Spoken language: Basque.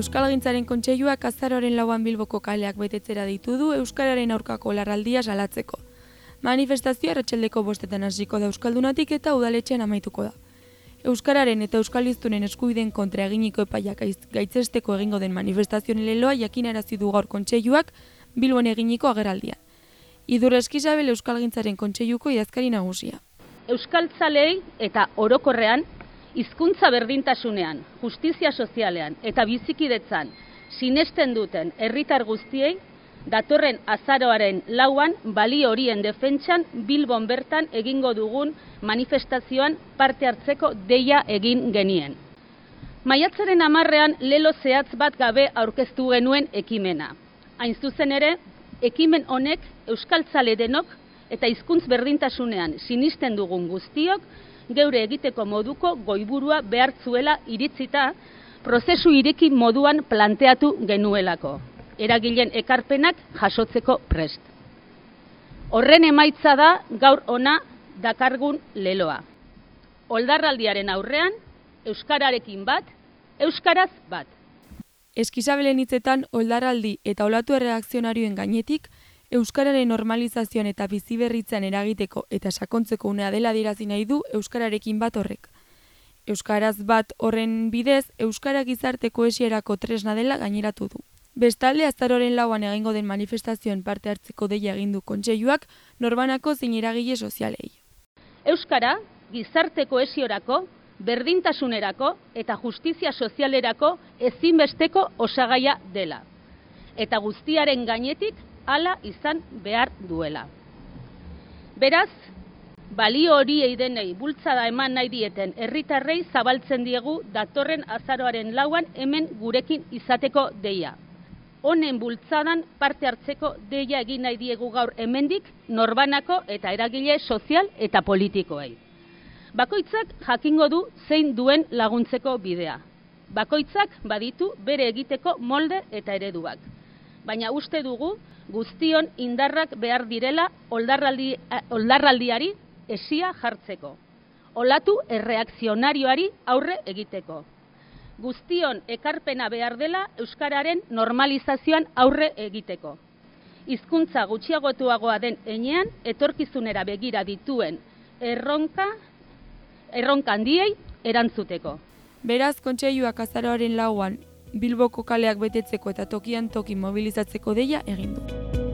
Euskal Gintzaren Kontseiluak azaroren lauan bilboko kaleak betetzera ditu du Euskararen aurkako larraldia salatzeko. Manifestazioa ratxeldeko bostetan hasiko da Euskaldunatik eta udaletxean amaituko da. Euskararen eta Euskaliztunen eskuiden kontra eginiko epaiak gaitzesteko egingo den manifestazioen leloa jakinarazi du gaur kontseiluak Bilbon eginiko ageraldian. Idur Eskizabel Euskal Gintzaren Kontseiluko idazkari nagusia. Euskaltzalei eta orokorrean hizkuntza berdintasunean, justizia sozialean eta bizikidetzan sinesten duten herritar guztiei datorren azaroaren lauan bali horien defentsan Bilbon bertan egingo dugun manifestazioan parte hartzeko deia egin genien. Maiatzaren amarrean lelo zehatz bat gabe aurkeztu genuen ekimena. Hain zuzen ere, ekimen honek euskaltzale denok eta hizkuntz berdintasunean sinisten dugun guztiok geure egiteko moduko goiburua behartzuela iritzita prozesu ireki moduan planteatu genuelako. Eragilen ekarpenak jasotzeko prest. Horren emaitza da gaur ona dakargun leloa. Oldarraldiaren aurrean, Euskararekin bat, Euskaraz bat. Eskizabelen hitzetan oldarraldi eta olatu erreakzionarioen gainetik, Euskararen normalizazioan eta biziberritzen eragiteko eta sakontzeko unea dela dirazi nahi du Euskararekin bat horrek. Euskaraz bat horren bidez, Euskara gizarte koesierako tresna dela gaineratu du. Bestalde, azaroren lauan egingo den manifestazioen parte hartzeko deia egin du kontseiluak norbanako zein eragile sozialei. Euskara gizarte koesiorako, berdintasunerako eta justizia sozialerako ezinbesteko osagaia dela. Eta guztiaren gainetik hala izan behar duela. Beraz, balio hori eidenei bultzada eman nahi dieten herritarrei zabaltzen diegu datorren azaroaren lauan hemen gurekin izateko deia. Honen bultzadan parte hartzeko deia egin nahi diegu gaur hemendik norbanako eta eragile sozial eta politikoei. Bakoitzak jakingo du zein duen laguntzeko bidea. Bakoitzak baditu bere egiteko molde eta ereduak. Baina uste dugu guztion indarrak behar direla oldarraldi, eh, oldarraldiari esia jartzeko. Olatu erreakzionarioari aurre egiteko. Guztion ekarpena behar dela Euskararen normalizazioan aurre egiteko. Hizkuntza gutxiagotuagoa den enean, etorkizunera begira dituen erronka, erronka handiei erantzuteko. Beraz, kontseiluak azaroaren lauan Bilboko kaleak betetzeko eta tokian toki mobilizatzeko deia egin du.